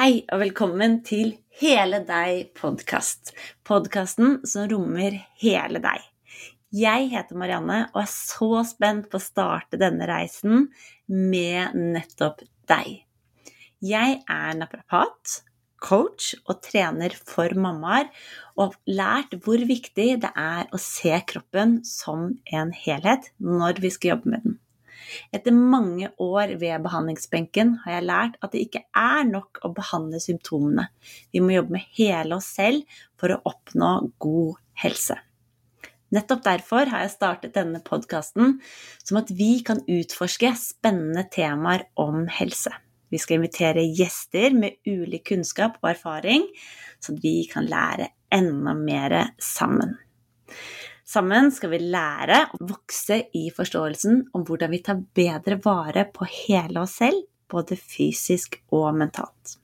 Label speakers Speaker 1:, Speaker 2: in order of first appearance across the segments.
Speaker 1: Hei og velkommen til Hele deg-podkast. Podkasten som rommer hele deg. Jeg heter Marianne og er så spent på å starte denne reisen med nettopp deg. Jeg er naprapat, coach og trener for mammaer, og har lært hvor viktig det er å se kroppen som en helhet når vi skal jobbe med den. Etter mange år ved behandlingsbenken har jeg lært at det ikke er nok å behandle symptomene. Vi må jobbe med hele oss selv for å oppnå god helse. Nettopp derfor har jeg startet denne podkasten, som at vi kan utforske spennende temaer om helse. Vi skal invitere gjester med ulik kunnskap og erfaring, så vi kan lære enda mer sammen. Sammen skal vi lære å vokse i forståelsen om hvordan vi tar bedre vare på hele oss selv, både fysisk og mentalt.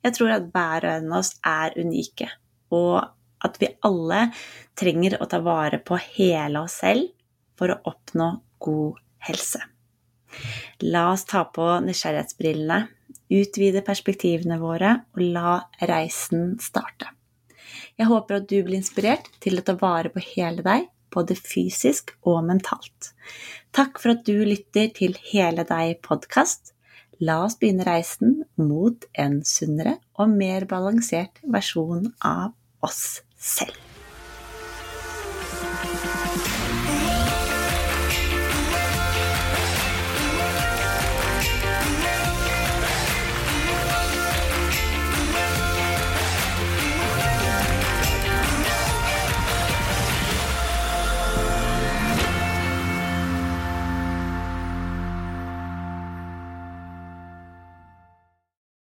Speaker 1: Jeg tror at hver og en av oss er unike, og at vi alle trenger å ta vare på hele oss selv for å oppnå god helse. La oss ta på nysgjerrighetsbrillene, utvide perspektivene våre og la reisen starte. Jeg håper at du blir inspirert til å ta vare på hele deg, både fysisk og mentalt. Takk for at du lytter til Hele deg-podkast. La oss begynne reisen mot en sunnere og mer balansert versjon av oss selv.